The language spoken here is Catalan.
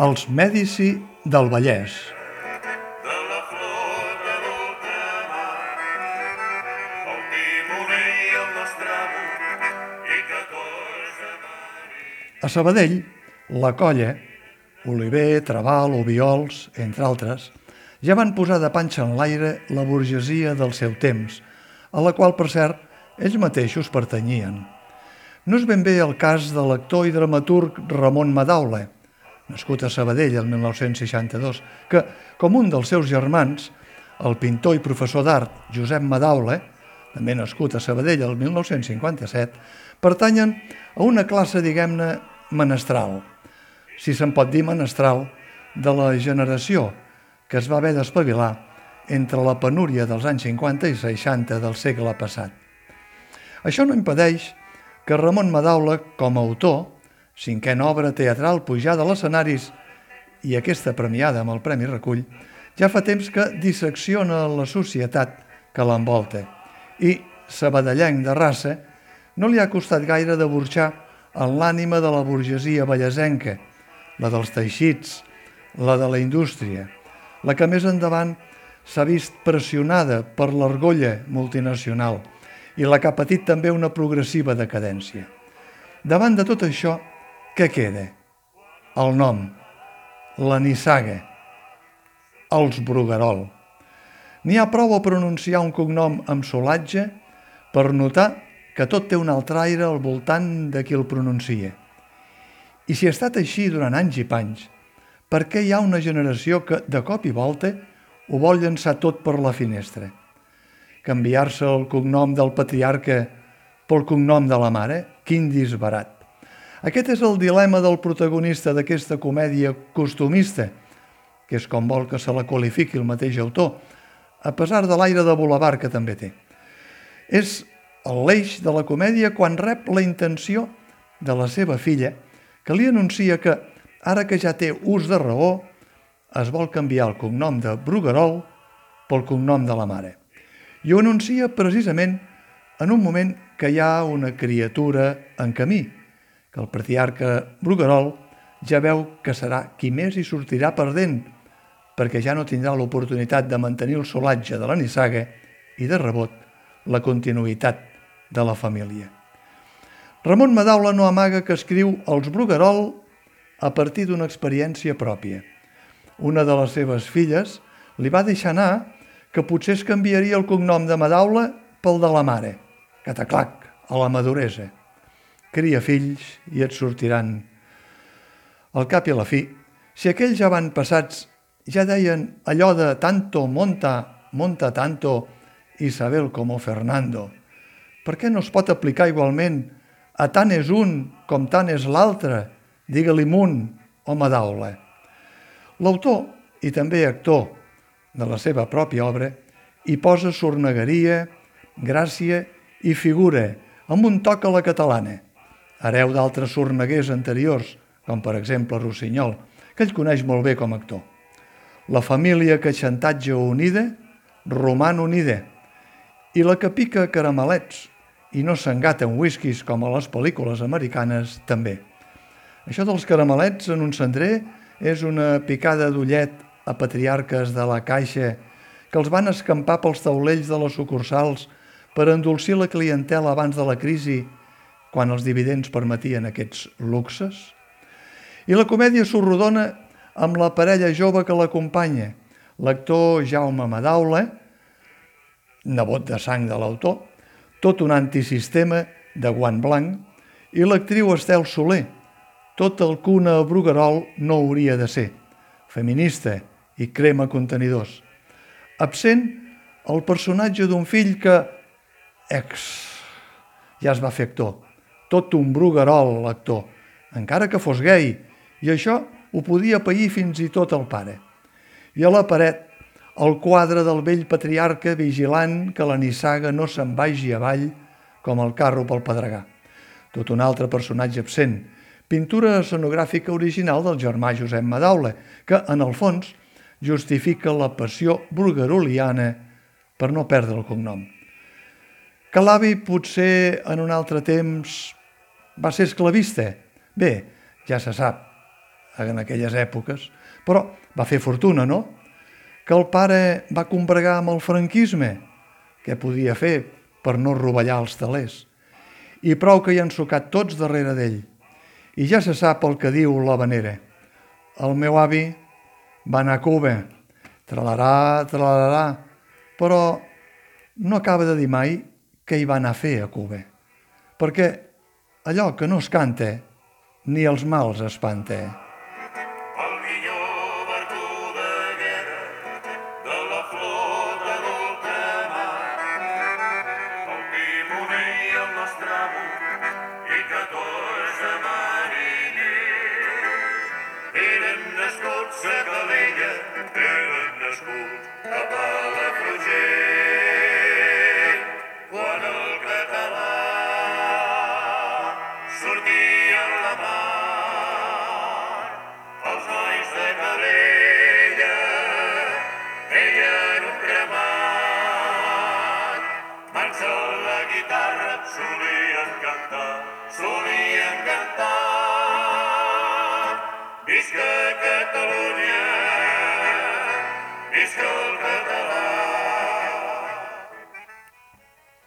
Els Mèdici del Vallès. A Sabadell, la colla, Oliver, Trabal, Obiols, entre altres, ja van posar de panxa en l'aire la burgesia del seu temps, a la qual, per cert, ells mateixos pertanyien. No és ben bé el cas de l'actor i dramaturg Ramon Madaule, nascut a Sabadell el 1962, que, com un dels seus germans, el pintor i professor d'art Josep Madaule, també nascut a Sabadell el 1957, pertanyen a una classe, diguem-ne, menestral, si se'n pot dir menestral, de la generació que es va haver d'espavilar entre la penúria dels anys 50 i 60 del segle passat. Això no impedeix que Ramon Madaula, com a autor, cinquena obra teatral pujada a l'escenaris i aquesta premiada amb el Premi Recull, ja fa temps que dissecciona la societat que l'envolta i, sabadellenc de raça, no li ha costat gaire de burxar en l'ànima de la burgesia ballasenca, la dels teixits, la de la indústria, la que més endavant s'ha vist pressionada per l'argolla multinacional i la que ha patit també una progressiva decadència. Davant de tot això, què queda? El nom, la nissaga, els Bruguerol. N'hi ha prou a pronunciar un cognom amb solatge per notar que tot té un altre aire al voltant de qui el pronuncia. I si ha estat així durant anys i panys, per què hi ha una generació que, de cop i volta, ho vol llançar tot per la finestra? Canviar-se el cognom del patriarca pel cognom de la mare? Quin disbarat! Aquest és el dilema del protagonista d'aquesta comèdia costumista, que és com vol que se la qualifiqui el mateix autor, a pesar de l'aire de boulevard que també té. És l'eix de la comèdia quan rep la intenció de la seva filla, que li anuncia que, ara que ja té ús de raó, es vol canviar el cognom de Bruguerol pel cognom de la mare. I ho anuncia precisament en un moment que hi ha una criatura en camí, que el patriarca Bruguerol ja veu que serà qui més hi sortirà perdent, perquè ja no tindrà l'oportunitat de mantenir el solatge de la nissaga i, de rebot, la continuïtat de la família. Ramon Madaula no amaga que escriu Els Bruguerol a partir d'una experiència pròpia. Una de les seves filles li va deixar anar que potser es canviaria el cognom de Madaula pel de la mare, cataclac, a la maduresa. Cria fills i et sortiran. Al cap i a la fi, si aquells passats ja deien allò de tanto monta, monta tanto Isabel como Fernando, per què no es pot aplicar igualment a tant és un com tant és l'altre, digue-li munt o madaula. L'autor, i també actor de la seva pròpia obra, hi posa sornegueria, gràcia i figura, amb un toc a la catalana, hereu d'altres sorneguers anteriors, com per exemple Rossinyol, que ell coneix molt bé com a actor. La família que xantatge unida, roman unida, i la que pica caramelets i no s'engata en whiskies com a les pel·lícules americanes també. Això dels caramelets en un cendrer és una picada d'ullet a patriarques de la caixa que els van escampar pels taulells de les sucursals per endolcir la clientela abans de la crisi quan els dividends permetien aquests luxes? I la comèdia s'ho rodona amb la parella jove que l'acompanya, l'actor Jaume Madaula, nebot de sang de l'autor, tot un antisistema de guant blanc, i l'actriu Estel Soler, tot el que una Bruguerol no hauria de ser, feminista i crema contenidors. Absent el personatge d'un fill que, ex, ja es va fer actor, tot un Bruguerol l'actor, encara que fos gay, i això ho podia pair fins i tot el pare. I a la paret el quadre del vell patriarca vigilant que la nissaga no se'n vagi avall com el carro pel pedregar. Tot un altre personatge absent, pintura escenogràfica original del germà Josep Madaula, que, en el fons, justifica la passió bulgaroliana per no perdre el cognom. Que l'avi potser en un altre temps va ser esclavista? Bé, ja se sap. en aquelles èpoques, però va fer fortuna, no? Que el pare va combregar amb el franquisme, què podia fer per no rovellar els talers? I prou que hi han sucat tots darrere d'ell. I ja se sap el que diu la vanera. El meu avi va anar a Cuba, tralarà, tralarà, però no acaba de dir mai què hi va anar a fer a Cuba. Perquè allò que no es canta, ni els mals espanta. El millor vertú de el